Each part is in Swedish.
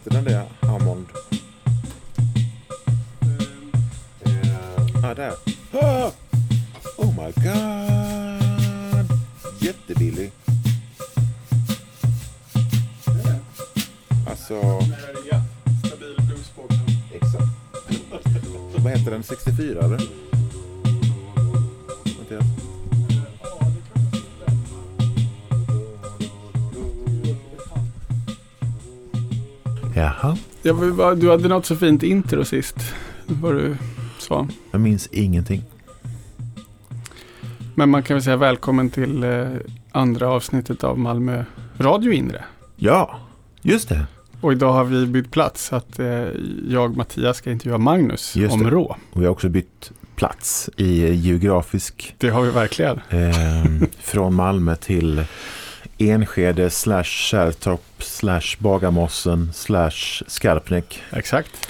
heter den där Hammond? Jag du hade något så fint intro sist. Vad du sa. Jag minns ingenting. Men man kan väl säga välkommen till eh, andra avsnittet av Malmö Radio Inre. Ja, just det. Och idag har vi bytt plats så att eh, jag, Mattias, ska intervjua Magnus Just om det. rå. Och vi har också bytt plats i geografisk Det har vi verkligen. eh, från Malmö till Enskede slash Kärrtorp slash Bagarmossen slash Skarpnäck. Exakt.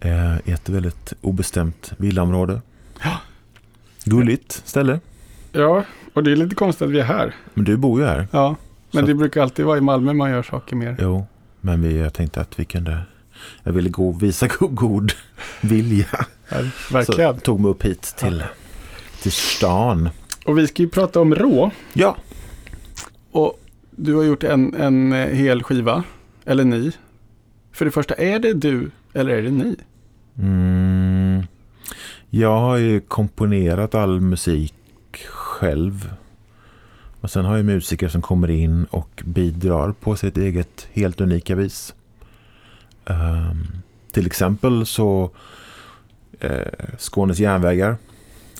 Eh, i ett väldigt obestämt villaområde. Ja. Gulligt ställe. Ja, och det är lite konstigt att vi är här. Men du bor ju här. Ja, men det brukar alltid vara i Malmö man gör saker mer. Jo, men vi, jag tänkte att vi kunde... Jag ville gå, visa god, god vilja. Ja, verkligen. Så tog mig upp hit till, till stan. Och vi ska ju prata om rå. Ja, och du har gjort en, en eh, hel skiva. Eller ni. För det första, är det du eller är det ni? Mm, jag har ju komponerat all musik själv. Och sen har jag musiker som kommer in och bidrar på sitt eget helt unika vis. Um, till exempel så eh, Skånes järnvägar.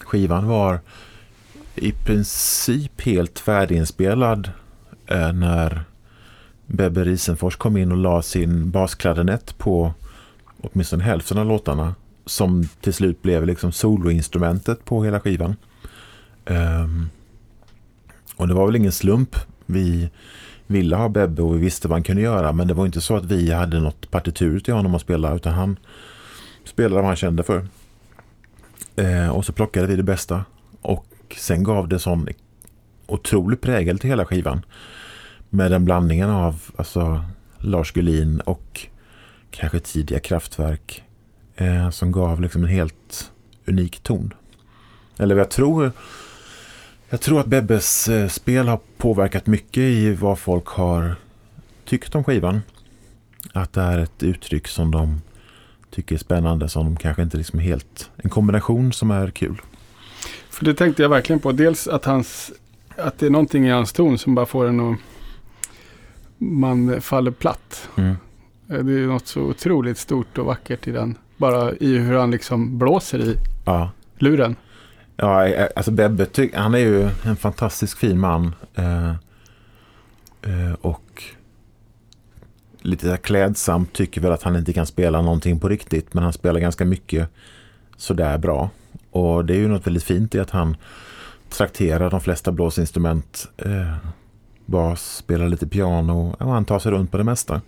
Skivan var i princip helt färdiginspelad Eh, när Bebbe Risenfors kom in och la sin basklarinett på åtminstone hälften av låtarna som till slut blev liksom soloinstrumentet på hela skivan. Um, och det var väl ingen slump. Vi ville ha Bebbe och vi visste vad han kunde göra men det var inte så att vi hade något partitur till honom att spela utan han spelade vad han kände för. Uh, och så plockade vi det bästa och sen gav det sån otrolig prägel till hela skivan. Med den blandningen av alltså, Lars Gullin och kanske tidiga kraftverk eh, som gav liksom en helt unik ton. Eller jag tror jag tror att Bebbes eh, spel har påverkat mycket i vad folk har tyckt om skivan. Att det är ett uttryck som de tycker är spännande som de kanske inte liksom är helt en kombination som är kul. För det tänkte jag verkligen på. Dels att, hans, att det är någonting i hans ton som bara får en att... Man faller platt. Mm. Eh, Det är något så otroligt stort och vackert i den. Bara i hur han liksom blåser i Ja, luren. Ja, eh, alltså Bebbe, han är ju en fantastisk fin man. Eh, eh, och lite klädsamt tycker väl att han inte kan spela någonting på riktigt. Men han spelar ganska mycket sådär bra. Och det är ju något väldigt fint i att han Traktera de flesta blåsinstrument. Eh, bas, spelar lite piano och han tar sig runt på det mesta.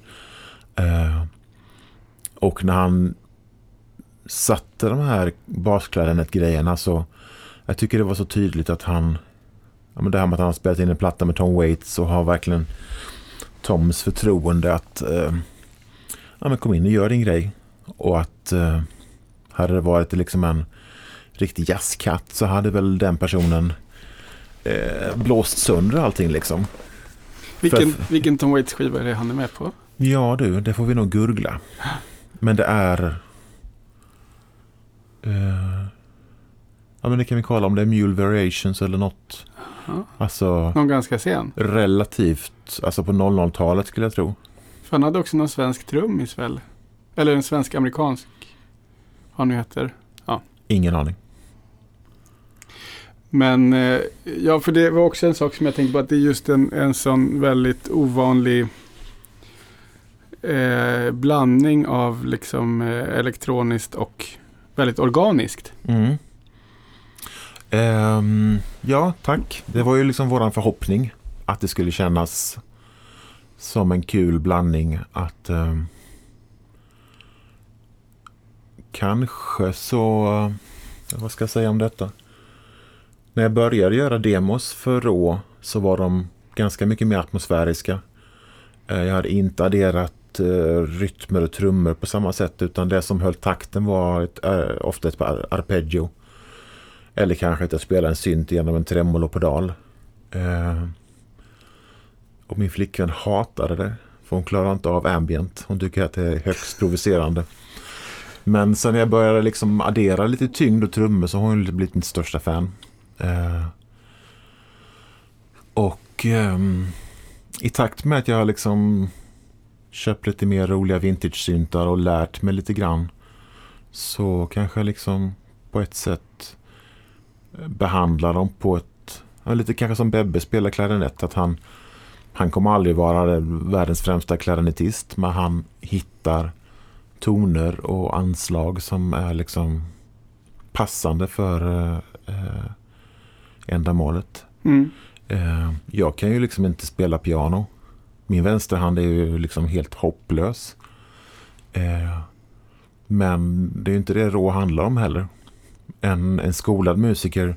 Eh, och när han satte de här basklarinett-grejerna så jag tycker det var så tydligt att han ja, men det här med att han har spelat in en platta med Tom Waits och har verkligen Toms förtroende att eh, ja, men kom in och gör din grej. Och att eh, hade det varit liksom en riktig jazzkatt så hade väl den personen eh, blåst sönder allting liksom. Vilken, För- vilken Tom Waits skiva är det han är med på? Ja du, det får vi nog gurgla. Men det är... Eh, ja men det kan vi kolla om det är Mule Variations eller något. Ja. Alltså Någon ganska sen. relativt, alltså på 00-talet skulle jag tro. För han hade också någon svensk trummis väl? Eller en svensk-amerikansk. Vad han nu heter. Ingen aning. Men eh, ja, för det var också en sak som jag tänkte på att det är just en, en sån väldigt ovanlig eh, blandning av liksom eh, elektroniskt och väldigt organiskt. Mm. Um, ja, tack. Det var ju liksom våran förhoppning att det skulle kännas som en kul blandning. Att um, kanske så, vad ska jag säga om detta? När jag började göra demos för Rå så var de ganska mycket mer atmosfäriska. Eh, jag hade inte adderat uh, rytmer och trummor på samma sätt utan det som höll takten var ett, uh, ofta ett arpeggio. Eller kanske att jag spelade en synt genom en tremolopedal. Uh, och min flickvän hatade det. För hon klarar inte av ambient. Hon tycker att det är högst provocerande. Men sen när jag började liksom addera lite tyngd och trummor så har hon blivit mitt största fan. Eh, och ehm, i takt med att jag liksom köpt lite mer roliga vintage-syntar och lärt mig lite grann så kanske jag liksom på ett sätt eh, behandlar dem på ett, lite kanske som Bebbe spelar klarinett, att han, han kommer aldrig vara världens främsta klarinettist men han hittar toner och anslag som är liksom passande för eh, eh ändamålet. Mm. Eh, jag kan ju liksom inte spela piano. Min vänsterhand är ju liksom helt hopplös. Eh, men det är ju inte det rå handlar om heller. En, en skolad musiker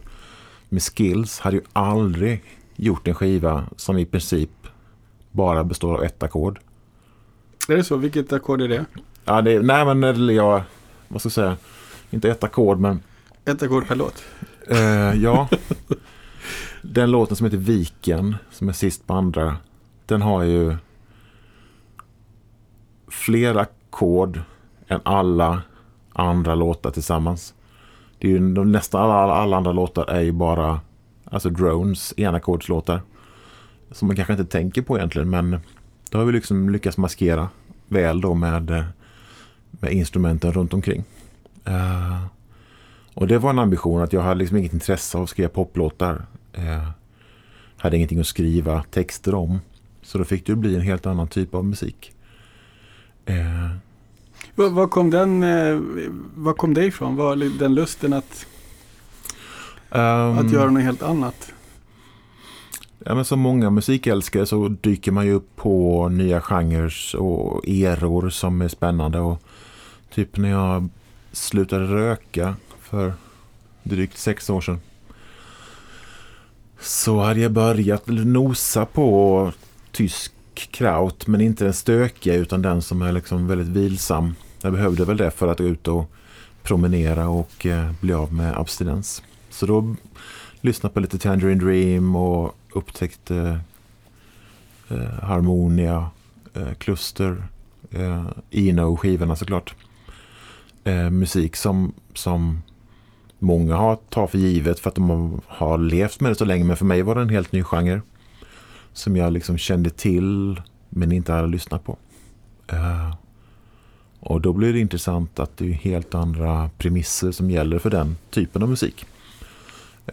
med skills hade ju aldrig gjort en skiva som i princip bara består av ett ackord. Är det så? Vilket ackord är det? Ja, det, nej men eller jag, vad ska jag säga, inte ett ackord men... Ett ackord per låt? Eh, ja. Den låten som heter Viken, som är sist på andra, den har ju fler ackord än alla andra låtar tillsammans. Det är ju, nästan alla, alla andra låtar är ju bara alltså drones, enackordslåtar. Som man kanske inte tänker på egentligen men då har vi liksom lyckats maskera väl då med, med instrumenten runt omkring. Uh, och det var en ambition att jag hade liksom inget intresse av att skriva poplåtar. Uh, hade ingenting att skriva texter om. Så då fick det bli en helt annan typ av musik. Eh. Var, var, kom den, eh, var kom det ifrån? Var den lusten att, um, att göra något helt annat? Ja, men som många musikälskare så dyker man ju upp på nya genrer och eror som är spännande. Och typ när jag slutade röka för drygt sex år sedan så hade jag börjat nosa på tysk kraut men inte den stökiga utan den som är liksom väldigt vilsam. Jag behövde väl det för att gå ut och promenera och eh, bli av med abstinens. Så då lyssnade på lite Tangerine Dream och upptäckte eh, Harmonia, eh, Cluster, eh, Eno-skivorna såklart. Eh, musik som, som många har tar för givet för att de har levt med det så länge. Men för mig var det en helt ny genre. Som jag liksom kände till men inte hade lyssnat på. Uh, och då blir det intressant att det är helt andra premisser som gäller för den typen av musik.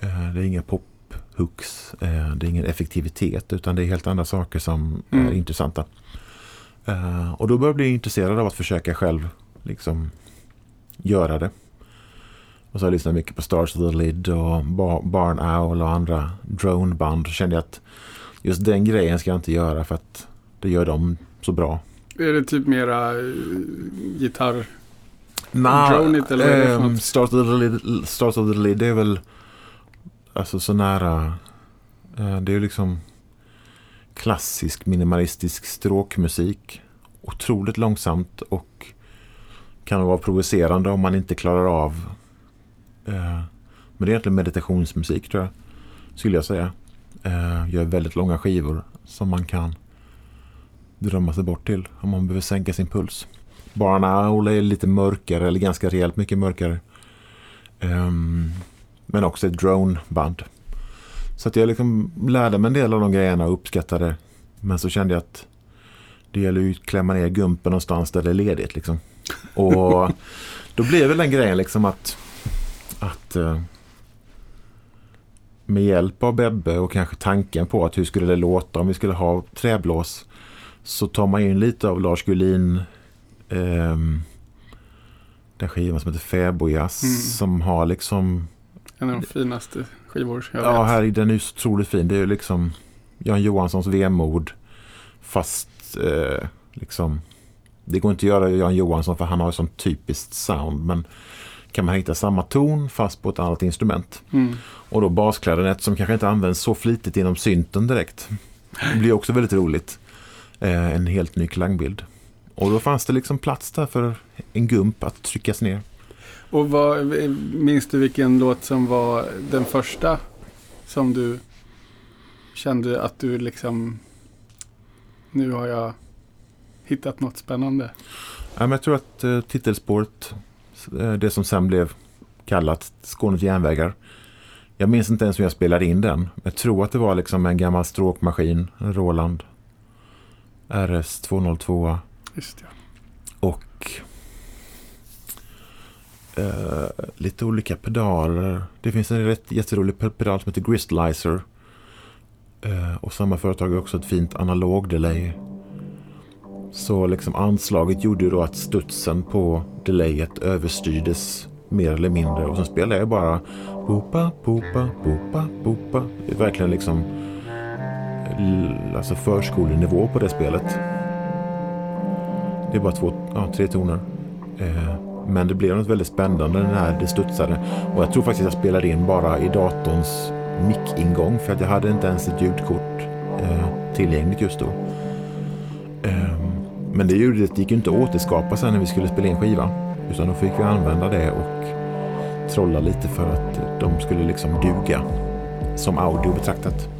Uh, det är inga pophooks, uh, det är ingen effektivitet utan det är helt andra saker som mm. är intressanta. och då börjar jag bli intresserad av att försöka själv liksom göra det. Och så har jag lyssnat mycket på Stars of the Lid och Barn Owl och andra droneband. Och kände att just den grejen ska jag inte göra för att det gör dem så bra. Är det typ mera uh, gitarr? Nah, Dronigt eller det um, Stars, of the Lid, Stars of the Lid är väl alltså så nära. Uh, det är liksom klassisk minimalistisk stråkmusik. Otroligt långsamt och kan vara provocerande om man inte klarar av Eh, men det är egentligen meditationsmusik tror jag. Skulle jag säga. Eh, gör väldigt långa skivor som man kan drömma sig bort till om man behöver sänka sin puls. Barna Ola är lite mörkare eller ganska rejält mycket mörkare. Um, men också ett droneband. Så att jag liksom lärde mig en del av de grejerna och uppskattade Men så kände jag att det gäller ju att klämma ner gumpen någonstans där det är ledigt. Liksom. Och då blev väl den grejen liksom att att eh, med hjälp av Bebbe och kanske tanken på att hur skulle det låta om vi skulle ha träblås så tar man in lite av Lars Gullin eh, den skivan som heter Fäbodjazz mm. som har liksom en av de finaste skivor jag Ja, här, den är ju så otroligt fin. Det är ju liksom Jan Johanssons vemod fast eh, liksom det går inte att göra Jan Johansson för han har ju sån typiskt sound men kan man hitta samma ton fast på ett annat instrument. Mm. Och då basklarinett som kanske inte används så flitigt inom synten direkt. Det blir också väldigt roligt. Eh, en helt ny klangbild. Och då fanns det liksom plats där för en gump att tryckas ner. Och vad, minns du vilken låt som var den första som du kände att du liksom nu har jag hittat något spännande? Ja, men jag tror att uh, titelspåret, det som sen blev kallat Skånes järnvägar. Jag minns inte ens hur jag spelade in den. Jag tror att det var liksom en gammal stråkmaskin, en Roland RS 202. Just ja. Och uh, lite olika pedaler. Det finns en rätt jätterolig pedal som heter Gristlizer. Uh, och samma företag har också ett fint analog delay. Så liksom anslaget gjorde ju då att studsen på delayet överstyrdes mer eller mindre. Och sen spelade jag bara Bopa, bopa, bopa, bopa. Det är verkligen liksom alltså förskolenivå på det spelet. Det är bara två, ja, tre toner. Eh, men det blev något väldigt spännande när det studsade. Och jag tror faktiskt att jag spelade in bara i datorns mic-ingång för att jag hade inte ens ett ljudkort eh, tillgängligt just då. Eh, men det ljudet gick ju inte att återskapa sen när vi skulle spela in skiva. Utan då fick vi använda det och trolla lite för att de skulle liksom duga som audio betraktat.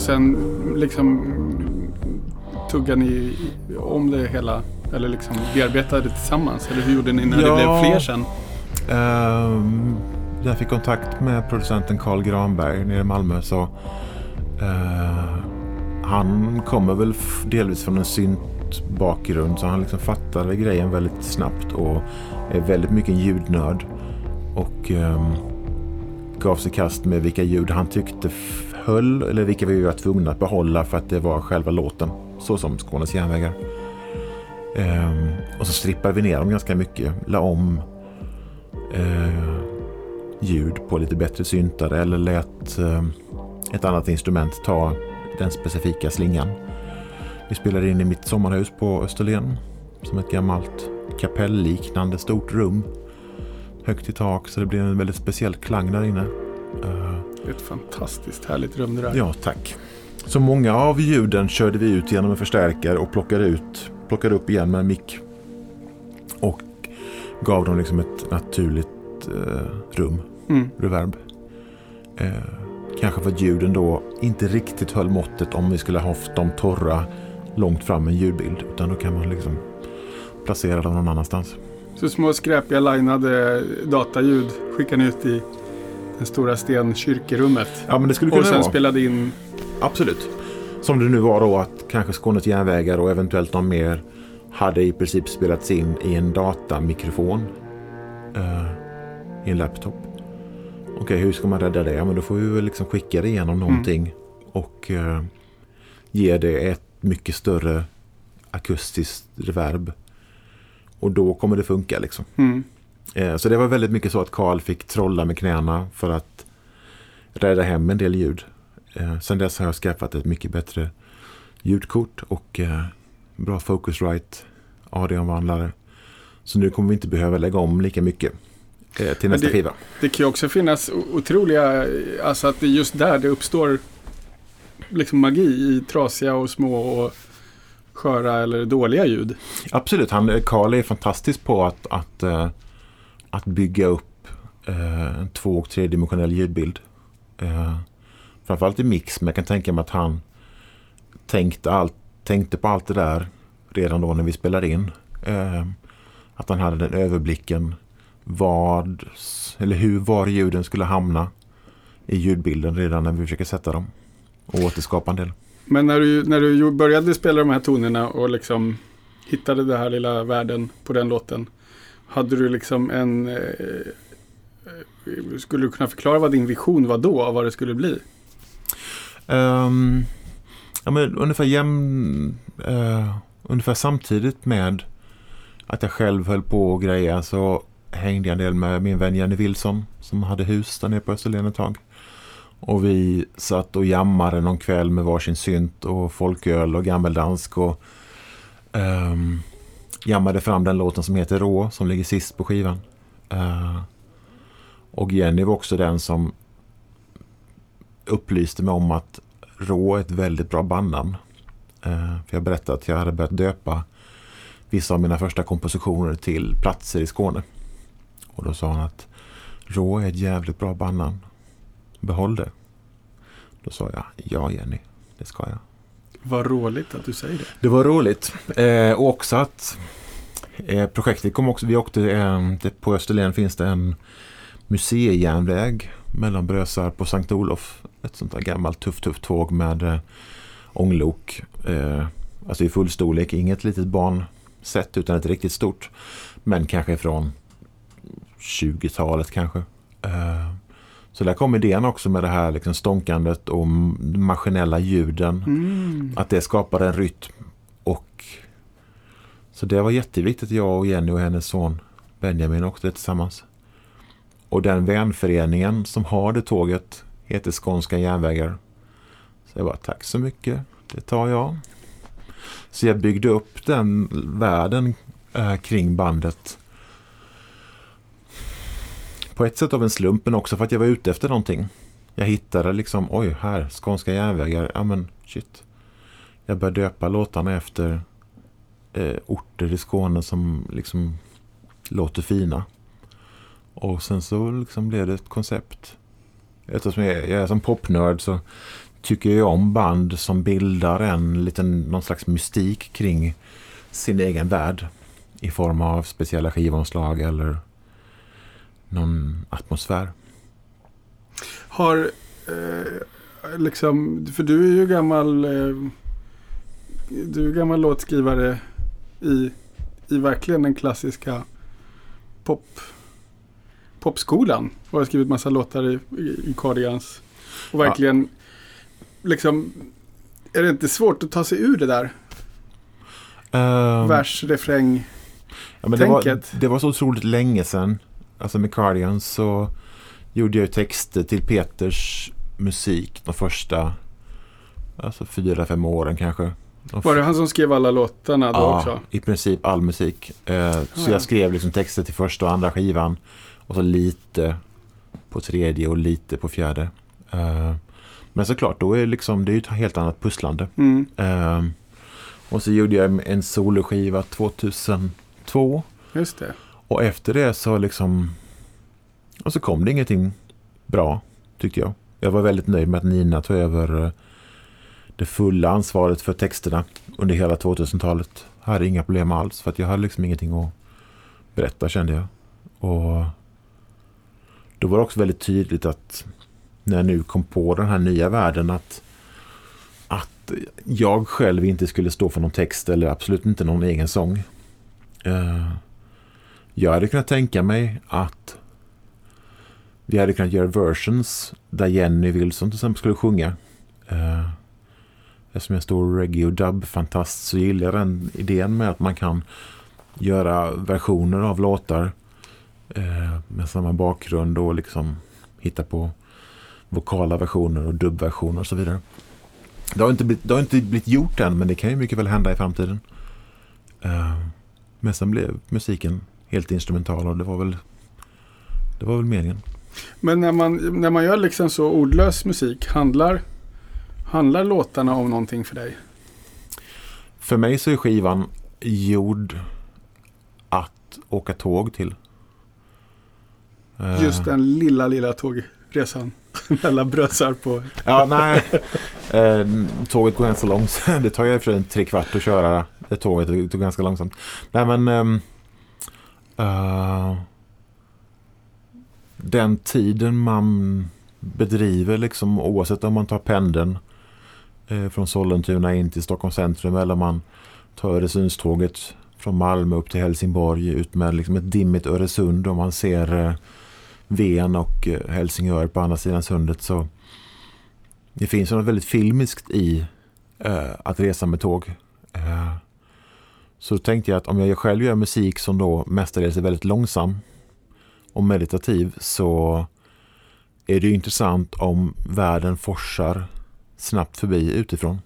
Och sen liksom tuggar ni om det hela? Eller liksom bearbetade det tillsammans? Eller hur gjorde ni när ja, det blev fler sen? Uh, jag fick kontakt med producenten Carl Granberg nere i Malmö. Så, uh, han kommer väl delvis från en syntbakgrund så han liksom fattade grejen väldigt snabbt och är väldigt mycket en ljudnörd. Och um, gav sig kast med vilka ljud han tyckte höll eller vilka vi var tvungna att behålla för att det var själva låten. Så som Skånes järnvägar. Ehm, och så strippade vi ner dem ganska mycket. La om eh, ljud på lite bättre syntar eller lät eh, ett annat instrument ta den specifika slingan. Vi spelade in i mitt sommarhus på Österlen som ett gammalt kapellliknande stort rum. Högt i tak så det blev en väldigt speciell klang där inne. Uh, ett fantastiskt härligt rum det där. Ja, tack. Så många av ljuden körde vi ut genom en förstärkare och plockade, ut, plockade upp igen med en mick. Och gav dem liksom ett naturligt eh, rum, mm. reverb. Eh, kanske för att ljuden då inte riktigt höll måttet om vi skulle ha haft dem torra långt fram en ljudbild. Utan då kan man liksom placera dem någon annanstans. Så små skräpiga linade dataljud skickar ni ut i det stora stenkyrkerummet. Ja, men det skulle kunna Och sen vara. spelade in. Absolut. Som det nu var då att kanske Skånes järnvägar och eventuellt någon mer hade i princip spelats in i en datamikrofon. Uh, I en laptop. Okej, okay, hur ska man rädda det? Ja, men då får vi väl liksom skicka det igenom mm. någonting. Mm. Och uh, ge det ett mycket större akustiskt reverb. Och då kommer det funka liksom. Mm. Eh, så det var väldigt mycket så att Karl fick trolla med knäna för att rädda hem en del ljud. Eh, sen dess har jag skaffat ett mycket bättre ljudkort och eh, bra Focusrite AD-omvandlare. Så nu kommer vi inte behöva lägga om lika mycket till nästa det, skiva. Det kan ju också finnas otroliga, alltså att det är just där det uppstår liksom magi i trasiga och små och sköra eller dåliga ljud. Absolut, han, Carl är fantastisk på att, att att bygga upp eh, en två och tredimensionell ljudbild. Eh, framförallt i mix, men jag kan tänka mig att han tänkte, allt, tänkte på allt det där redan då när vi spelade in. Eh, att han hade den överblicken vad, eller hur var ljuden skulle hamna i ljudbilden redan när vi försöker sätta dem och återskapa en del. Men när du, när du började spela de här tonerna och liksom hittade den här lilla världen på den låten. Hade du liksom en... Eh, eh, skulle du kunna förklara vad din vision var då av vad det skulle bli? Um, ja, men ungefär, jämn, uh, eh, ungefär samtidigt med att jag själv höll på och greja så hängde jag en del med min vän Jenny Wilson som hade hus där nere på Österlen ett tag. Och vi satt och jammade någon kväll med varsin synt och folköl och gammeldansk och um, jammade fram den låten som heter Rå som ligger sist på skivan. Uh, och Jenny var också den som upplyste mig om att Rå är ett väldigt bra bandnamn. Uh, för jag berättade att jag hade börjat döpa vissa av mina första kompositioner till platser i Skåne. Och då sa han att Rå är ett jävligt bra bandnamn. Behåll det. Då sa jag, ja Jenny, det ska jag. Vad roligt att du säger det. Det var roligt. Eh, och också att eh, projektet kom också, vi åkte, eh, på Österlen finns det en museijärnväg mellan Brösarp och Sankt Olof. Ett sånt där gammalt tufft, tufft tåg med eh, ånglok. Eh, alltså i full storlek, inget litet barnsätt utan ett riktigt stort. Men kanske från 20-talet kanske. Eh, så där kom idén också med det här liksom stånkandet och maskinella ljuden. Mm. Att det skapade en rytm. Och Så det var jätteviktigt att jag och Jenny och hennes son Benjamin åkte tillsammans. Och den vänföreningen som har det tåget heter Skånska järnvägar. Så jag bara, tack så mycket, det tar jag. Så jag byggde upp den världen äh, kring bandet på ett sätt av en slump men också för att jag var ute efter någonting. Jag hittade liksom, oj här, Skånska järnvägar, ja men shit. Jag började döpa låtarna efter eh, orter i Skåne som liksom låter fina. Och sen så liksom blev det ett koncept. Eftersom jag, jag är som popnörd så tycker jag om band som bildar en liten, någon slags mystik kring sin egen värld. I form av speciella skivomslag eller någon atmosfär. Har eh, liksom, för du är ju gammal eh, du är gammal låtskrivare i, i verkligen den klassiska pop popskolan. Och har skrivit massa låtar i, i, i Cardigans. Och verkligen, ja. liksom, är det inte svårt att ta sig ur det där? Um, Vers, refräng, ja, men det, var, det var så otroligt länge sedan alltså med Cardigans så gjorde jag texter till Peters musik de första alltså fyra, fem åren kanske. Var det han som skrev alla låtarna då ja, också? i princip all musik. Eh, så ja. jag skrev liksom texter till första och andra skivan och så lite på tredje och lite på fjärde. Eh, men såklart, då är liksom, det är ett helt annat pusslande. Mm. Eh, och så gjorde jag en soloskiva 2002. Just det. Och efter det så liksom... Och så kom det ingenting bra, tyckte jag. Jag var väldigt nöjd med att Nina tog över eh, det fulla ansvaret för texterna under hela 2000-talet. Jag hade inga problem alls för att jag hade liksom ingenting att berätta kände jag. Och då var det också väldigt tydligt att när jag nu kom på den här nya världen att, att jag själv inte skulle stå för någon text eller absolut inte någon egen sång. Eh, jag hade kunnat tänka mig att vi hade kunnat göra versions där Jenny Wilson till exempel skulle sjunga. Eh, eftersom jag är stor reggae och dub-fantast så gillar jag den idén med att man kan göra versioner av låtar eh, med samma bakgrund och liksom hitta på vokala versioner och dubbversioner och så vidare. Det har, inte blivit, det har inte blivit gjort än men det kan ju mycket väl hända i framtiden. Eh, men sen blev musiken helt instrumental och det var väl, det var väl meningen. Men när man, när man gör liksom så ordlös musik, handlar, handlar låtarna om någonting för dig? För mig så är skivan gjord att åka tåg till. Eh. Just den lilla, lilla tågresan mellan Brösarp på... ja, nej. Eh, tåget går ganska långsamt. Det tar ju för en tre kvart att köra det tåget. Det går ganska långsamt. Nej, men... Uh, den tiden man bedriver liksom oavsett om man tar pendeln eh, från Sollentuna in till Stockholms centrum eller om man tar Öresundståget från Malmö upp till Helsingborg ut med liksom ett dimmigt Öresund och man ser eh, Ven och eh, Helsingör på andra sidan sundet så det finns något väldigt filmiskt i eh, att resa med tåg. Eh, så då tänkte jag att om jag själv gör musik som då mestadels är väldigt långsam och meditativ så är det ju intressant om världen forsar snabbt förbi utifrån.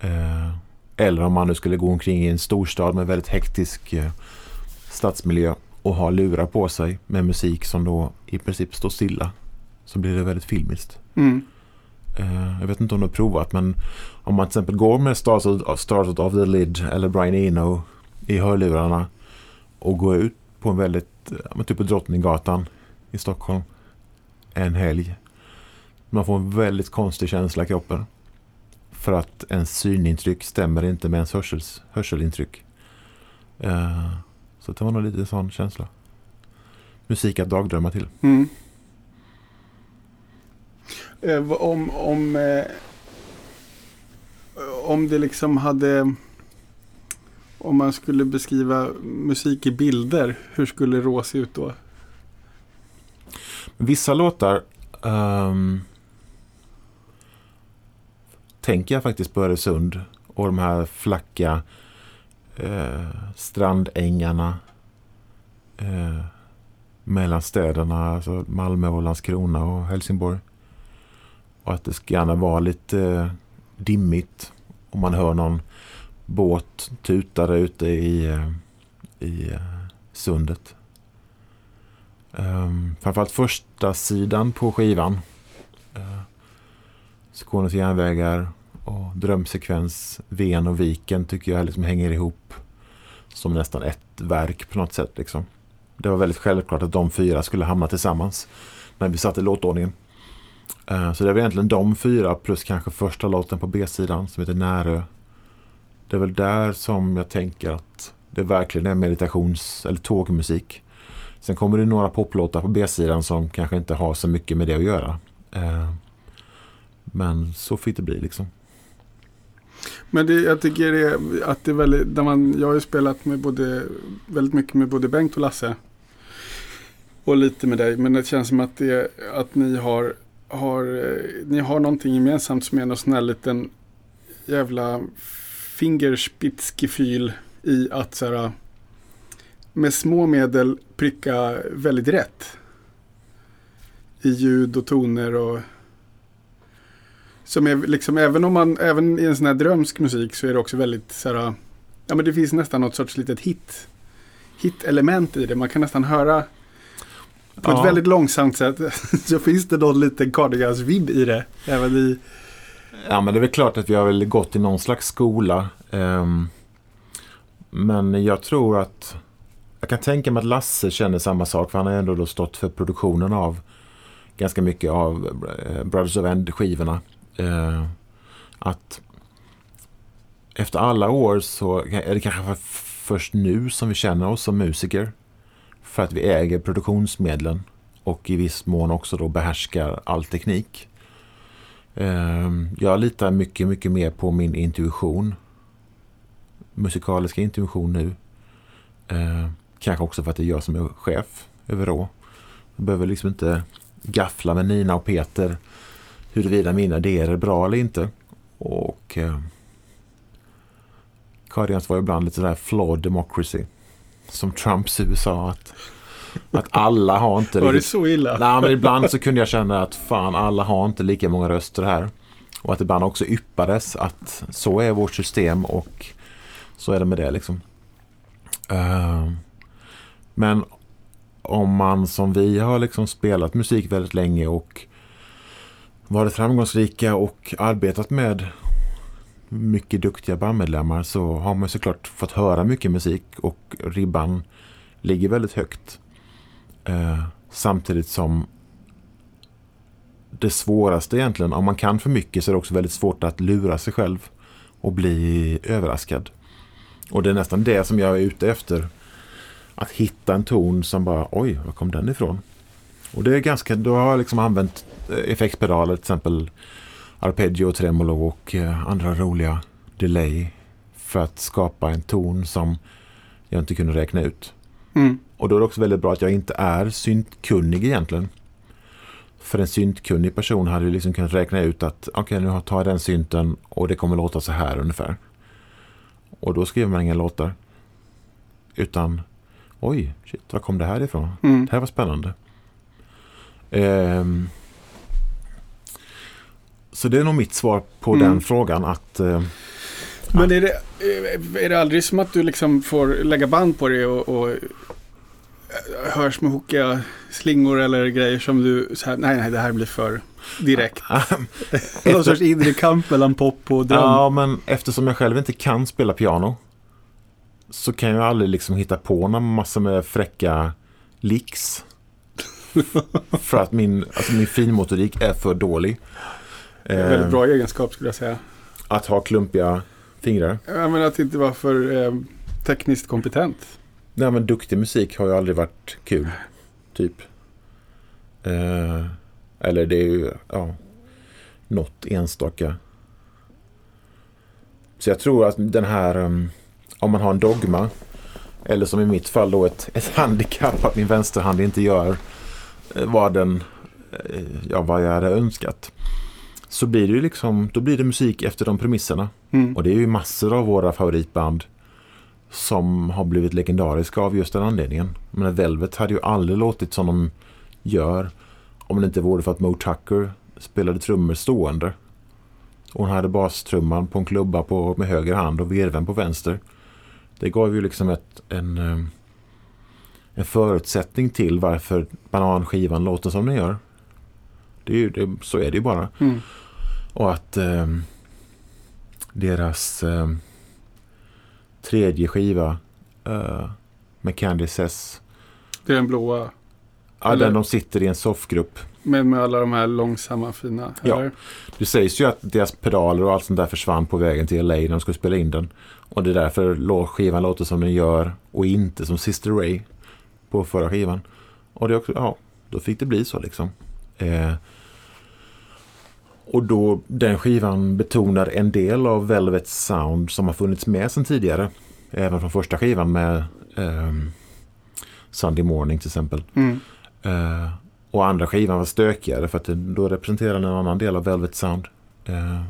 Eh, eller om man nu skulle gå omkring i en storstad med väldigt hektisk eh, stadsmiljö och ha lurar på sig med musik som då i princip står stilla. Så blir det väldigt filmiskt. Mm. Eh, jag vet inte om du har provat men om man till exempel går med Stars of the Lid eller Brian Eno i hörlurarna och går ut på en väldigt, typ på Drottninggatan i Stockholm en helg. Man får en väldigt konstig känsla i kroppen. För att ens synintryck stämmer inte med ens hörsels, hörselintryck. Uh, så det var nog lite sån känsla. Musik att dagdrömma till. Mm. Eh, om, om, eh, om det liksom hade... Om man skulle beskriva musik i bilder, hur skulle Rå se ut då? Vissa låtar um, tänker jag faktiskt på Öresund och de här flacka uh, strandängarna uh, mellan städerna, alltså Malmö och Landskrona och Helsingborg. Och att det ska gärna vara lite eh, dimmigt om man hör någon båt tuta där ute i, eh, i eh, sundet. Um, framförallt första sidan på skivan. Uh, Skånes järnvägar och drömsekvens, Ven och Viken tycker jag liksom hänger ihop som nästan ett verk på något sätt. Liksom. Det var väldigt självklart att de fyra skulle hamna tillsammans när vi satte låtordningen. Eh, så det är väl egentligen de fyra plus kanske första låten på B-sidan som heter Närö. Det är väl där som jag tänker att det verkligen är meditations eller tågmusik. Sen kommer det några poplåtar på B-sidan som kanske inte har så mycket med det att göra. Eh, men så fick det bli liksom. Men det, jag tycker det, att det är väldigt, där man, jag har ju spelat med både, väldigt mycket med både Bengt och Lasse. Och lite med dig, men det känns som att, det, att ni har, har, eh, ni har någonting gemensamt som är någon sån här liten jävla fingerspitzgefühl i att så här, med små medel pricka väldigt rätt. I ljud och toner och som är liksom, även om man, även i en sån här drömsk musik så är det också väldigt så här, ja men det finns nästan något sorts litet hit, hit-element i det. Man kan nästan höra på ja. ett väldigt långsamt sätt så finns det någon liten Cardigans-vibb i det. Även i... Ja men det är väl klart att vi har väl gått i någon slags skola. Um, men jag tror att jag kan tänka mig att Lasse känner samma sak för han har ändå då stått för produktionen av ganska mycket av eh, Brothers of End-skivorna. Eh, att efter alla år så är det kanske först nu som vi känner oss som musiker. För att vi äger produktionsmedlen och i viss mån också då behärskar all teknik. Ehm, jag litar mycket, mycket mer på min intuition. Musikaliska intuition nu. Ehm, kanske också för att det är jag som är chef över Rå. Jag behöver liksom inte gaffla med Nina och Peter huruvida mina idéer är bra eller inte. Och eh, Cardigans var ibland lite sådär flawed democracy. Som Trumps USA. Att, att alla har inte... Var det så illa? Nej, men ibland så kunde jag känna att fan, alla har inte lika många röster här. Och att ibland också yppades att så är vårt system och så är det med det liksom. Uh, men om man som vi har liksom spelat musik väldigt länge och varit framgångsrika och arbetat med mycket duktiga bandmedlemmar så har man såklart fått höra mycket musik och ribban ligger väldigt högt. Eh, samtidigt som det svåraste egentligen, om man kan för mycket så är det också väldigt svårt att lura sig själv och bli överraskad. Och det är nästan det som jag är ute efter att hitta en ton som bara, oj, var kom den ifrån? Och det är ganska, då har jag liksom använt eh, effektpedaler, till exempel arpeggio, tremolo och eh, andra roliga delay för att skapa en ton som jag inte kunde räkna ut. Mm. Och då är det också väldigt bra att jag inte är syntkunnig egentligen. För en syntkunnig person hade ju liksom kunnat räkna ut att okej okay, nu tar jag den synten och det kommer låta så här ungefär. Och då skriver man inga låtar. Utan oj, shit, var kom det här ifrån? Mm. Det här var spännande. Ehm, så det är nog mitt svar på Mm. den frågan att eh, Men är det, är det aldrig som att du liksom får lägga band på det och, och hör små hokiga slingor eller grejer som du här, nej, nej, det här blir för direkt. Någon sorts inre kamp mellan pop och dröm. Ja, men eftersom jag själv inte kan spela piano så kan jag aldrig liksom hitta på någon massa med fräcka licks. för att min, alltså min finmotorik är för dålig. Väldigt Eh, bra egenskap skulle jag säga. Att ha klumpiga fingrar. Jag menar att inte vara för eh, tekniskt kompetent. Nej, men duktig musik har ju aldrig varit kul. Typ. Eh, eller det är ju, ja, något enstaka. Så jag tror att den här, um, om man har en dogma, eller som i mitt fall då ett, ett handikapp att min vänsterhand inte gör eh, vad den, eh, ja vad jag hade önskat. Så blir det ju liksom, då blir det musik efter de premisserna. Mm. Och det är ju massor av våra favoritband som har blivit legendariska av just den anledningen. Men Velvet hade ju aldrig låtit som de gör om det inte vore för att Mo Tucker spelade trummor stående. Och hon hade bastrumman på en klubba på, med höger hand och virven på vänster. Det gav ju liksom ett, en, eh, en förutsättning till varför bananskivan låter som den gör. Det är ju, det, så är det ju bara. Mm. Och att eh, deras eh, tredje skiva eh, med Candy Says. Det är den blåa. Ja, Eller- den de sitter i en soffgrupp. Med, med alla de här långsamma fina. Ja. Eller? Det sägs ju att deras pedaler och allt sånt där försvann på vägen till LA när de skulle spela in den. Och det är därför skivan låter som den gör och inte som Sister Ray på förra skivan. Och det också, ja, då fick det bli så liksom. Eh, och då den skivan betonar en del av Velvets sound som har funnits med sedan tidigare. Även från första skivan med ehm, Sunday Morning till exempel. Mm. Eh, och andra skivan var stökigare för att då representerar den en annan del av Velvet Sound. Eh,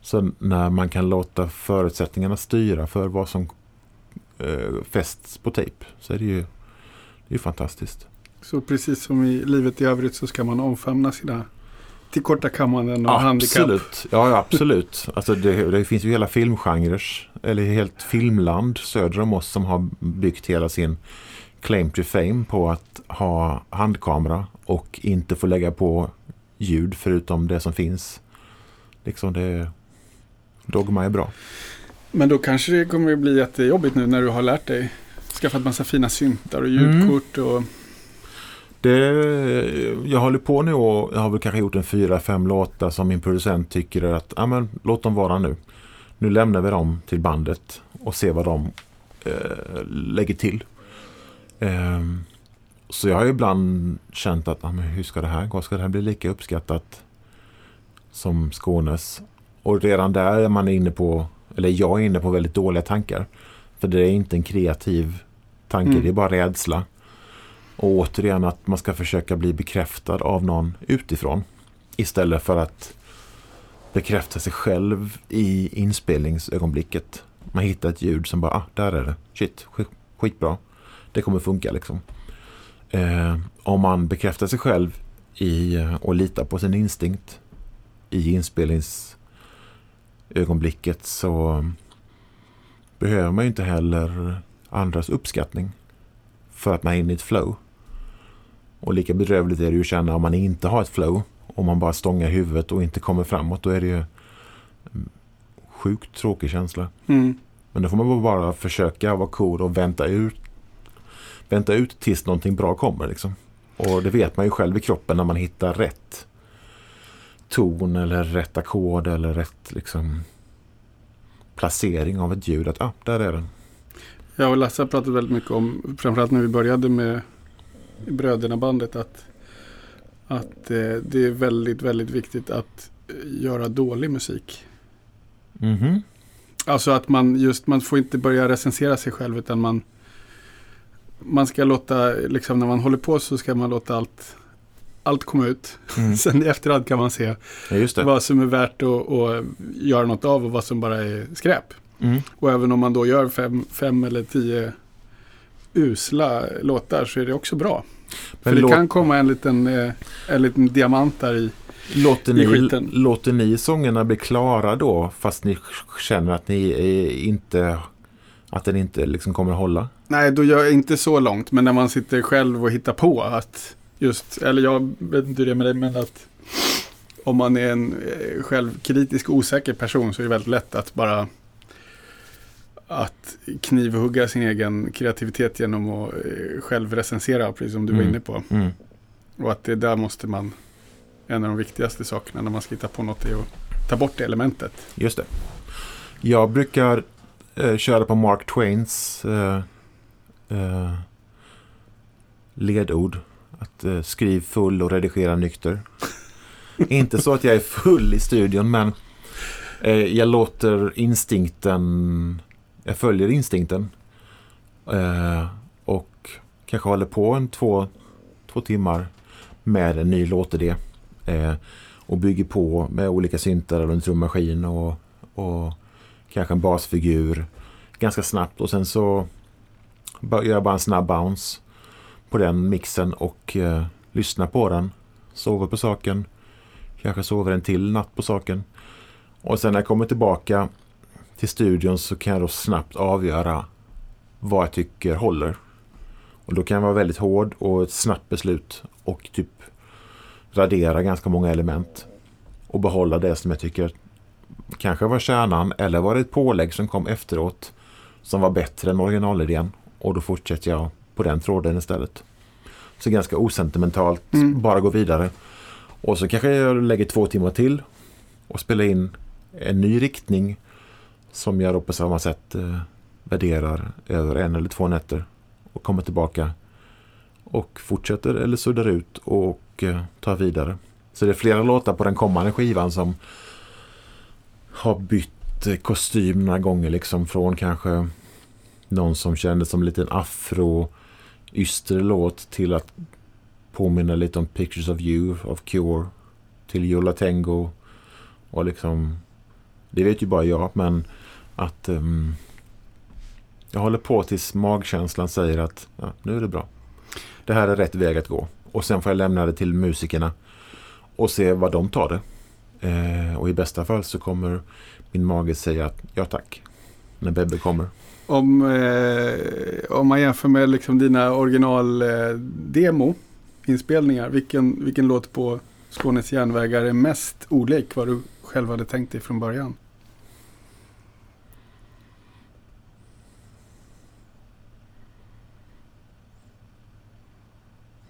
så när man kan låta förutsättningarna styra för vad som eh, fästs på tejp så är det ju, det är fantastiskt. Så precis som i livet i övrigt så ska man omfamna sina tillkortakommanden och handikapp. Absolut, ja, ja absolut. Alltså det, det finns ju hela filmgenrer, eller helt filmland söder om oss som har byggt hela sin claim to fame på att ha handkamera och inte få lägga på ljud förutom det som finns. Liksom det, Dogma är bra. Men då kanske det kommer att bli jättejobbigt nu när du har lärt dig. Skaffat massa fina syntar och Mm. ljudkort och... Det, jag håller på nu och jag har väl kanske gjort en fyra, fem låtar som min producent tycker att ja, men, låt dem vara nu. Nu lämnar vi dem till bandet och ser vad de eh, lägger till. Ehm, så jag har ju ibland känt att ja, men hur ska det här gå? Ska det här bli lika uppskattat som Skånes? Och redan där är man inne på, eller jag är inne på väldigt dåliga tankar. För det är inte en kreativ tanke, Mm. det är bara rädsla. Och återigen att man ska försöka bli bekräftad av någon utifrån. Istället för att bekräfta sig själv i inspelningsögonblicket. Man hittar ett ljud som bara, ah, där är det. Shit, skitbra. Det kommer funka liksom. Eh, om man bekräftar sig själv i, eh, och litar på sin instinkt i inspelningsögonblicket så behöver man ju inte heller andras uppskattning för att man är inne i ett flow. Och lika bedrövligt är det ju att känna om man inte har ett flow. Om man bara stångar huvudet och inte kommer framåt. Då är det ju sjukt tråkig känsla. Mm. Men då får man bara försöka vara cool och vänta ut, vänta ut tills någonting bra kommer. Liksom. Och det vet man ju själv i kroppen när man hittar rätt ton eller rätt ackord eller rätt liksom, placering av ett ljud. Att ah, där är den. Jag och Lasse har pratat väldigt mycket om, framförallt när vi började med Bröderna bandet, att att eh, det är väldigt, väldigt viktigt att eh, göra dålig musik. Mhm. Alltså att man just, man får inte börja recensera sig själv utan man man ska låta, liksom när man håller på så ska man låta allt, allt komma ut. Mm. Sen i efterhand kan man se Ja, vad som är värt att, att göra något av och vad som bara är skräp. Mm. Och även om man då gör fem, fem eller tio usla låtar så är det också bra. För Men det låt, kan komma en liten, eh, en liten diamant där i. låter, i ni, skiten. låter ni sångerna bli klara då fast ni känner att ni inte att den inte liksom kommer att hålla? Nej, då gör jag inte så långt. Men när man sitter själv och hittar på att just, eller jag vet inte hur det är med dig, men att om man är en eh, självkritisk osäker person så är det väldigt lätt att bara att knivhugga sin egen kreativitet genom att eh, själv recensera, precis som du var Mm. inne på. Mm. Och att det där måste man, en av de viktigaste sakerna när man ska hitta på något är att ta bort det elementet. Just det. Jag brukar eh, köra på Mark Twains eh, eh, ledord. Att eh, skriv full och redigera nykter. Inte så att jag är full i studion men eh, jag låter instinkten, jag följer instinkten. Eh, och kanske håller på en två, två timmar med en ny låtidé. Eh, och bygger på med olika syntar och en trummaskin och, och kanske en basfigur ganska snabbt och sen så gör jag bara en snabb bounce på den mixen och eh, lyssnar på den. Sover på saken. Kanske sover en till natt på saken. Och sen när jag kommer tillbaka till studion så kan jag då snabbt avgöra vad jag tycker håller. Och då kan jag vara väldigt hård och ett snabbt beslut och typ radera ganska många element och behålla det som jag tycker kanske var kärnan eller var det ett pålägg som kom efteråt som var bättre än originalidén och då fortsätter jag på den tråden istället. Så ganska osentimentalt, Mm. bara gå vidare. Och så kanske jag lägger två timmar till och spelar in en ny riktning som jag då på samma sätt eh, värderar över en eller två nätter och kommer tillbaka och fortsätter eller suddar ut och eh, tar vidare. Så det är flera låtar på den kommande skivan som har bytt eh, kostym några gånger liksom från kanske någon som kändes som en liten afro yster låt till att påminna lite om Pictures of You of Cure till Yola Tango och liksom det vet ju bara jag men att um, jag håller på tills magkänslan säger att ja, nu är det bra. Det här är rätt väg att gå. Och sen får jag lämna det till musikerna och se vad de tar det. Eh, och i bästa fall så kommer min mage säga att ja tack. När Bebbe kommer. Om, eh, om man jämför med liksom dina original-demo, eh, inspelningar, vilken, vilken låt på Skånes järnvägar är mest olik vad du själv hade tänkt dig från början?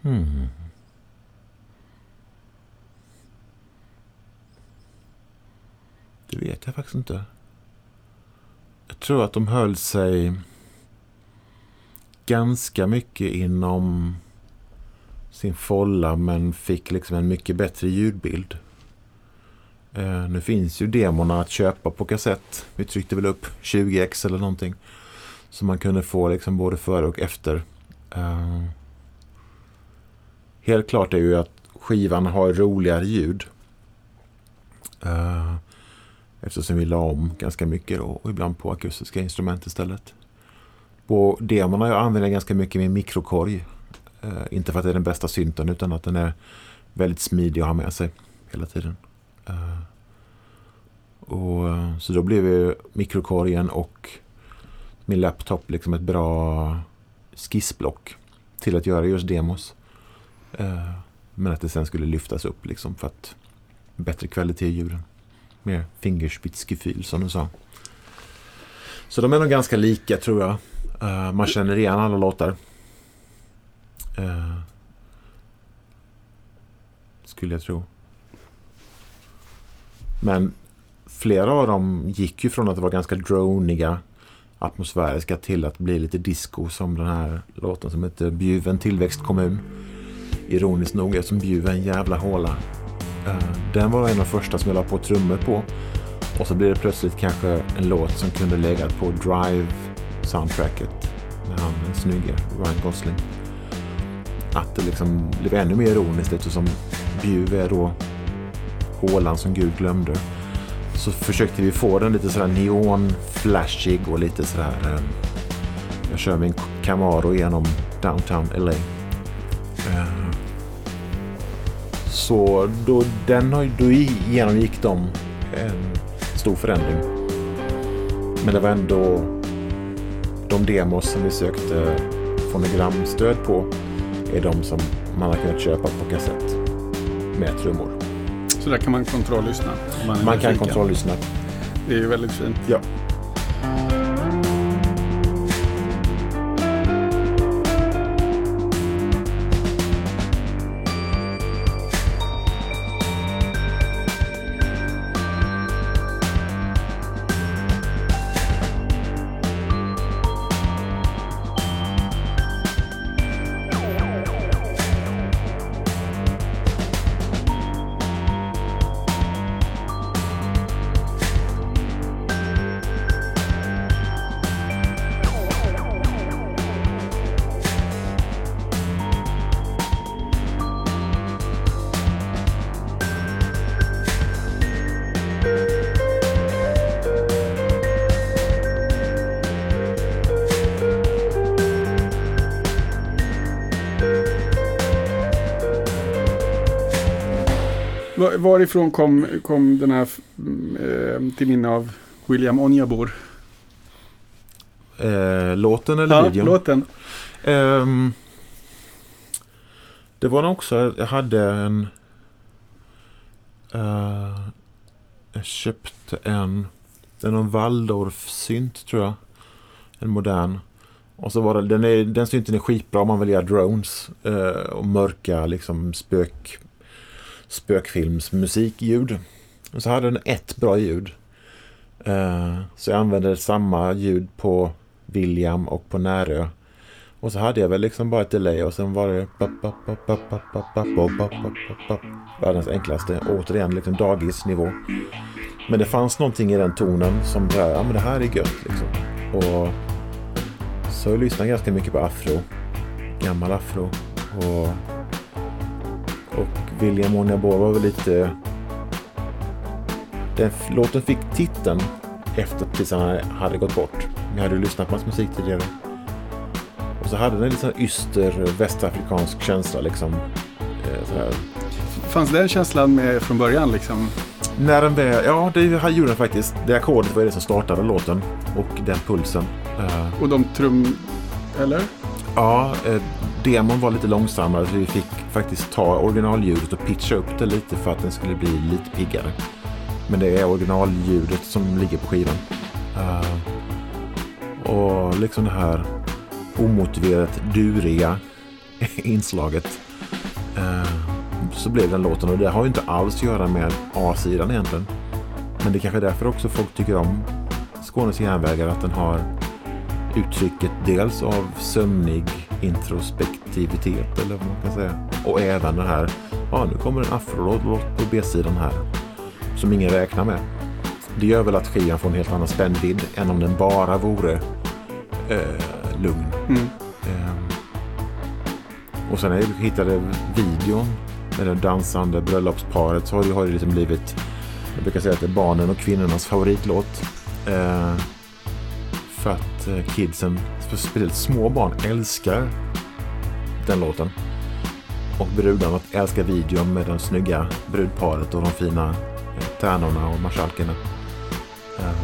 Mm. Det vet jag faktiskt inte. Jag tror att de höll sig ganska mycket inom sin folla men fick liksom en mycket bättre ljudbild. Eh, nu finns ju demorna att köpa på kassett. Vi tryckte väl upp 20x eller någonting. Så man kunde få liksom både före och efter. Eh, helt klart är ju att skivan har roligare ljud. Eh, eftersom vi la om ganska mycket då, och ibland på akustiska instrument istället. På demorna jag använder ganska mycket min mikrokorg. Eh, inte för att det är den bästa synten utan att den är väldigt smidig att ha med sig hela tiden. Eh, och, eh, så då blev ju mikrokorgen och min laptop liksom ett bra skissblock till att göra just demos. Eh, men att det sen skulle lyftas upp liksom för att bättre kvalitet i ljuden. Mer fingerspitzgefühl som du sa. Så de är nog ganska lika tror jag. Man känner igen alla låtar. Skulle jag tro. Men flera av dem gick ju från att vara ganska droniga atmosfäriska till att bli lite disco som den här låten som heter Bjuven tillväxtkommun. Ironiskt nog eftersom Bjuv är en jävla håla. Eh, den var en av de första som jag la på trummor på. Och så blir det plötsligt kanske en låt som kunde legat på Drive soundtracket. Med han den snygge Ryan Gosling. Att det liksom blev ännu mer ironiskt eftersom Bjuv är då hålan som Gud glömde. Så försökte vi få den lite sådär neon-flashig och lite sådär... Eh, jag kör min Camaro genom downtown LA. Eh, så då, den har, då genomgick de en stor förändring. Men det var ändå de demos som vi sökte fonogramstöd på är de som man har kunnat köpa på kassett med trummor. Så där kan man kontrolllyssna? Man, man kan kontrolllyssna. Det är ju väldigt fint. Ja. Varifrån kom, kom den här eh, till minne av William Onjabor? Eh, låten eller ja, videon? låten. Eh, det var nog också, jag hade en... Uh, jag köpte en, det är någon Waldorf-synt tror jag. En modern. Och så var det, den, är, den synten är skitbra om man vill göra drones. Uh, och mörka liksom spök spökfilmsmusikljud. Och så hade den ett bra ljud. Så jag använde samma ljud på William och på Närö. Och så hade jag väl liksom bara ett delay och sen var det världens enklaste. Återigen liksom dagisnivå. Men det fanns någonting i den tonen som ja men det här är gött liksom. Och så jag lyssnade ganska mycket på afro. Gammal afro. Och och William Onjabor var väl lite... Den låten fick titeln efter att han hade gått bort. Jag hade ju lyssnat på hans musik tidigare. Och så hade den en lite yster västafrikansk känsla liksom. Eh. Fanns den känslan med från början liksom? När den väl, ja det gjorde den faktiskt. Det ackordet var det som startade låten. Och den pulsen. Uh, och de trum... Eller? Ja, eh, demon var lite långsammare så vi fick faktiskt ta originalljudet och pitcha upp det lite för att den skulle bli lite piggare. Men det är originalljudet som ligger på skivan. Uh, och liksom det här omotiverat duriga inslaget. Uh, så blev den låten och det har ju inte alls att göra med A-sidan egentligen. Men det är kanske är därför också folk tycker om Skånes järnvägar att den har uttrycket dels av sömnig introspektivitet eller vad man kan säga. Och även den här, ja nu kommer en afrolåt på B-sidan här. Som ingen räknar med. Det gör väl att skivan får en helt annan spännvidd än om den bara vore eh, lugn. Mm. Eh, och sen när jag hittade videon med det dansande bröllopsparet så har det, har det liksom blivit, jag brukar säga att det är barnen och kvinnornas favoritlåt. Eh, för att Eh, kidsen, speciellt små barn, älskar den låten. Och brudarna älskar videon med det snygga brudparet och de fina eh, tärnorna och marskalkerna. Ehm,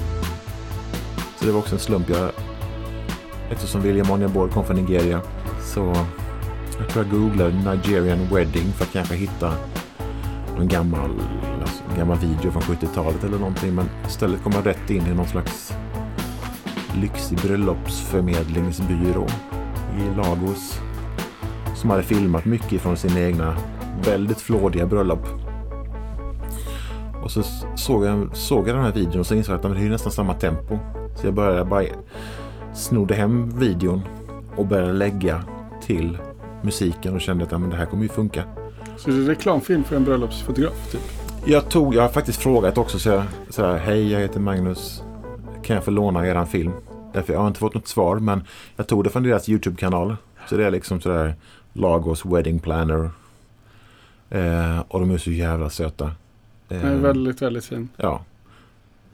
så det var också en slump. Jag, eftersom William Onyaborg kom från Nigeria så jag tror jag googlade Nigerian Wedding för att kanske hitta någon gammal, alltså, gammal video från 70-talet eller någonting. Men istället kom jag rätt in i någon slags lyxig bröllopsförmedlingsbyrå i Lagos som hade filmat mycket från sina egna väldigt flådiga bröllop. Och så såg jag, såg jag den här videon och så insåg jag att det är nästan samma tempo. Så jag började bara snodde hem videon och började lägga till musiken och kände att ja, men det här kommer ju funka. Så det är reklamfilm för en bröllopsfotograf typ? Jag, tog, jag har faktiskt frågat också så, jag, så här, hej jag heter Magnus, kan jag få låna eran film? Därför jag har inte fått något svar men jag tog det från deras YouTube-kanal. Så det är liksom sådär Lagos Wedding Planner. Eh, och de är så jävla söta. Den är väldigt, väldigt fin. Ja.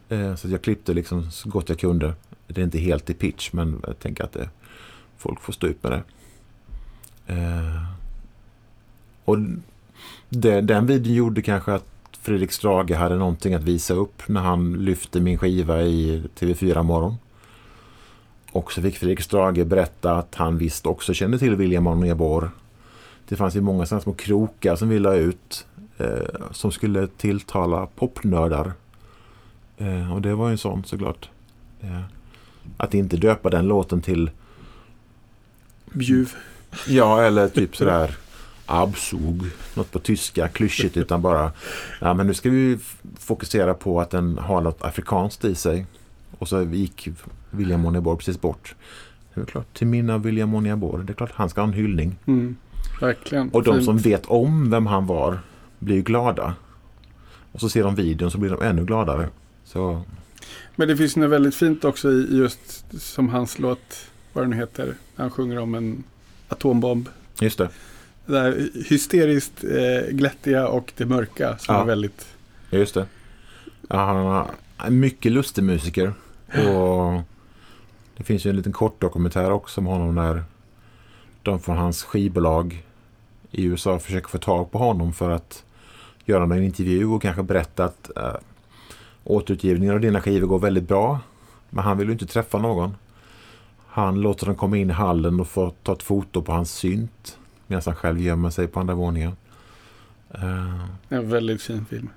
Eh, så jag klippte liksom så gott jag kunde. Det är inte helt i pitch men jag tänker att det, folk får stå ut med det. Eh, och det, den videon gjorde kanske att Fredrik Strage hade någonting att visa upp när han lyfte min skiva i TV4 morgon. Och så fick Fredrik Strage berätta att han visst också kände till William Onyeabor. Det fanns ju många sådana små krokar som vi la ut eh, som skulle tilltala popnördar. Eh, och det var ju en sån såklart. Eh, att inte döpa den låten till Bjuv. Ja, eller typ sådär Absug, något på tyska, klyschigt, utan bara ja, men nu ska vi fokusera på att den har något afrikanskt i sig. Och så gick William Moniabor precis bort. Det är klart, till minne av William Moniabor, det är klart han ska ha en hyllning. Mm, verkligen. Och de som vet om vem han var blir ju glada. Och så ser de videon så blir de ännu gladare. Så Men det finns något väldigt fint också i just som hans låt, vad den nu heter, han sjunger om en atombomb. just Det där hysteriskt eh, glättiga och det mörka som Ja. är väldigt... just det. Ja, mycket lustig musiker. Och det finns ju en liten kort dokumentär också om honom när de från hans skivbolag i USA försöker få tag på honom för att göra en intervju och kanske berätta att äh, återutgivningen av dina skivor går väldigt bra. Men han vill ju inte träffa någon. Han låter dem komma in i hallen och få ta ett foto på hans synt medan han själv gömmer sig på andra våningen. Eh, En väldigt fin film.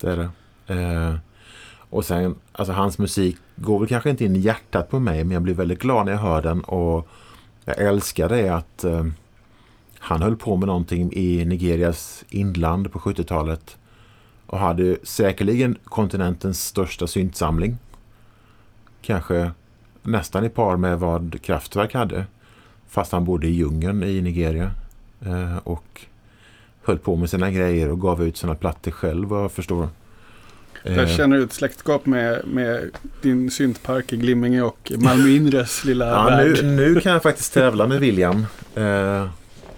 det är det. Eh, och sen, alltså hans musik går väl kanske inte in i hjärtat på mig, men jag blir väldigt glad när jag hör den och jag älskar det att eh, han höll på med någonting i Nigerias inland på 70-talet och hade säkerligen kontinentens största syntsamling. Kanske nästan i par med vad Kraftwerk hade. Fast han bodde i djungeln i Nigeria. Eh, och höll på med sina grejer och gav ut sina plattor själv vad jag förstår. Jag Eh, känner ett släktskap med, med din syntpark i Glimminge och Malmö Inres lilla Ja, värld. nu, nu kan jag faktiskt tävla med William eh,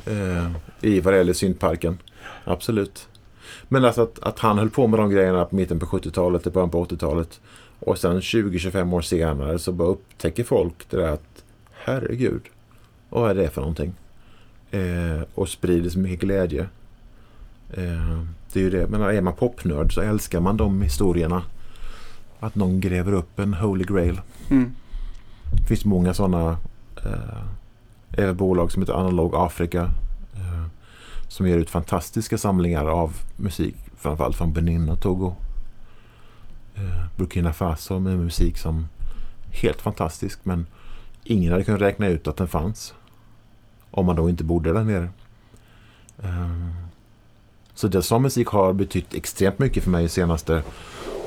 eh, i vad det gäller syntparken. Absolut. Men alltså att, att han höll på med de grejerna på mitten på 70-talet, i början på 80-talet. Och sen 20-25 år senare så bara upptäcker folk det där att herregud, vad är det för någonting? Eh, och sprider så mycket glädje. Eh, det är ju det, men är man popnörd så älskar man de historierna. Att någon gräver upp en holy grail. Mm. Det finns många sådana eh, även bolag som heter Analog Africa eh, som ger ut fantastiska samlingar av musik framförallt från Benin och Togo. Eh, Burkina Faso med musik som helt fantastisk men ingen hade kunnat räkna ut att den fanns om man då inte bodde där nere. Eh, så som musik har betytt extremt mycket för mig de senaste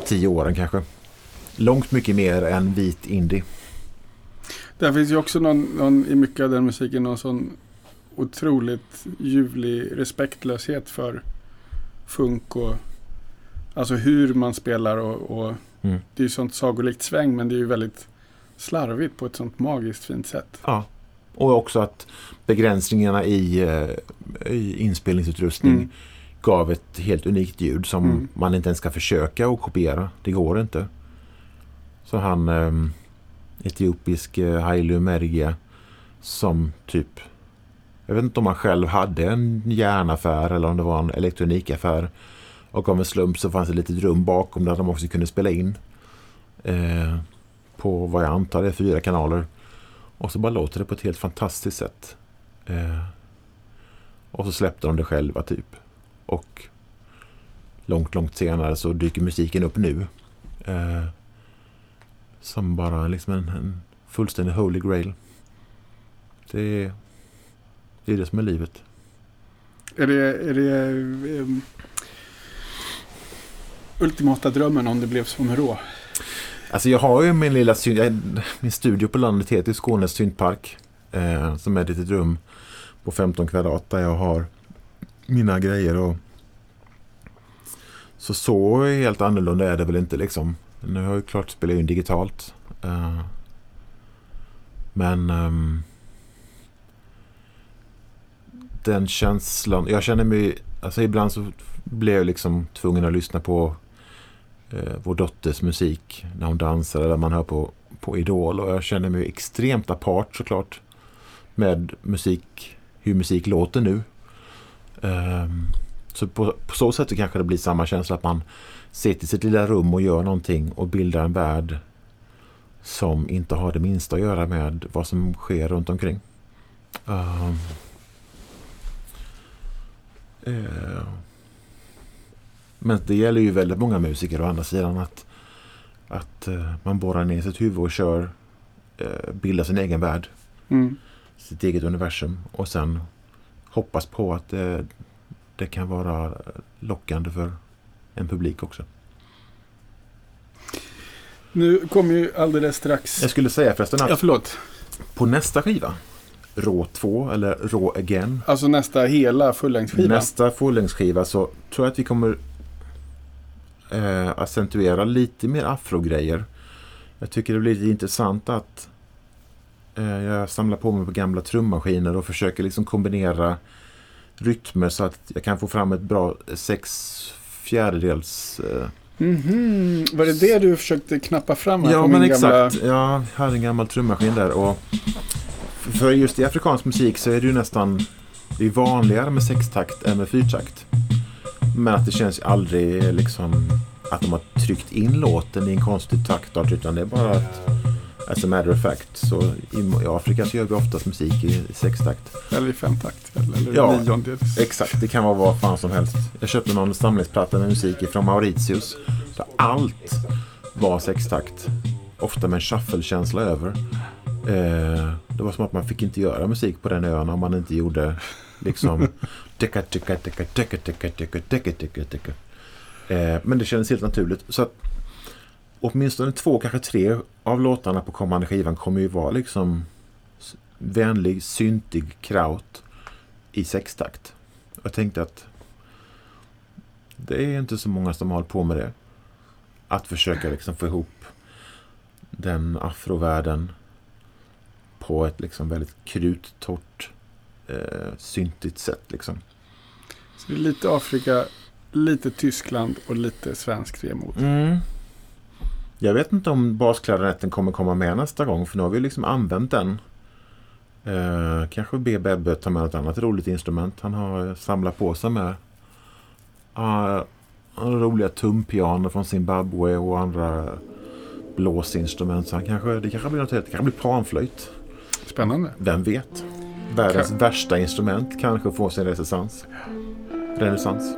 tio åren kanske. Långt mycket mer än vit indie. Där finns ju också någon, någon, i mycket av den musiken någon sån otroligt ljuvlig respektlöshet för funk och alltså hur man spelar och, och Mm. det är ju sånt sagolikt sväng men det är ju väldigt slarvigt på ett sånt magiskt fint sätt. Ja. Och också att begränsningarna i, eh, i inspelningsutrustning Mm. gav ett helt unikt ljud som Mm. man inte ens ska försöka att kopiera. Det går inte. Så han eh, etiopisk eh, Hailu Mergia som typ jag vet inte om han själv hade en järnaffär eller om det var en elektronikaffär. Och av en slump så fanns det ett litet rum bakom där de också kunde spela in. Eh, på vad jag antar är fyra kanaler. Och så bara låter det på ett helt fantastiskt sätt. Eh, och så släppte de det själva typ. Och långt, långt senare så dyker musiken upp nu. Eh, som bara liksom en, en fullständig holy grail. Det är, det är det som är livet. Är det, är det um, ultimata drömmen om det blev som rå? Alltså jag har ju min lilla syn, min studio på landet heter Skånes syntpark. Eh, som är ett litet rum på 15 kvadrat där jag har mina grejer. Och så så helt annorlunda är det väl inte liksom. Nu har jag ju klart spelat in digitalt. Eh, men eh, den känslan. Jag känner mig, alltså ibland så blir jag liksom tvungen att lyssna på eh, vår dotters musik när hon dansar eller man hör på, på Idol. Och jag känner mig extremt apart såklart med musik, hur musik låter nu. Um, så på, på, så sätt kanske det blir samma känsla att man sitter i sitt lilla rum och gör någonting och bildar en värld som inte har det minsta att göra med vad som sker runt omkring. Um, uh, men det gäller ju väldigt många musiker å andra sidan att, att uh, man borrar ner sitt huvud och kör, uh, bildar sin egen värld. Mm. Sitt eget universum och sen hoppas på att det, det kan vara lockande för en publik också. Nu kommer ju alldeles strax... Jag skulle säga förresten att ja, förlåt. på nästa skiva, Rå 2 eller Rå Again. Alltså nästa hela fullängdsskiva? Nästa fullängdsskiva så tror jag att vi kommer eh, accentuera lite mer afrogrejer. Jag tycker det blir lite intressant att eh, jag samlar på mig på gamla trummaskiner och försöker liksom kombinera rytmer så att jag kan få fram ett bra sex fjärdedels eh, Mm -hmm. Var det det du försökte knappa fram här Ja, men exakt. Gamla... Jag hade en gammal trummaskin där. Och för just i afrikansk musik så är det ju nästan det är vanligare med sextakt än med fyrtakt. Men att det känns aldrig liksom att de har tryckt in låten i en konstig taktart utan det är bara att as a matter of fact så i, Afrika så gör vi oftast musik i, i sextakt. Eller i femtakt. Eller ja, niondels. exakt. Det kan vara vad fan som helst. Jag köpte någon samlingsplatta med musik från Mauritius. Där allt var sextakt. Ofta med en shuffle-känsla över. Eh, det var som att man fick inte göra musik på den ön om man inte gjorde liksom men det kändes helt naturligt. Så att åtminstone två, kanske tre av låtarna på kommande skivan kommer ju vara liksom vänlig, syntig kraut i sextakt. Jag tänkte att det är inte så många som har hållit på med det. Att försöka liksom få ihop den afrovärlden på ett liksom väldigt kruttorrt, eh, syntigt sätt. Liksom. Så det är lite Afrika, lite Tyskland och lite svensk vemod. Mm. Jag vet inte om basklarinetten kommer komma med nästa gång för nu har vi liksom använt den. Eh, kanske be Bebbe ta med något annat roligt instrument. Han har samlat på sig med uh, roliga tumpianer från Zimbabwe och andra blåsinstrument. Så han kanske, det kanske blir något helt, det kanske blir panflöjt. Spännande. Vem vet? Världens Ka värsta instrument kanske får sin renässans. Renässans.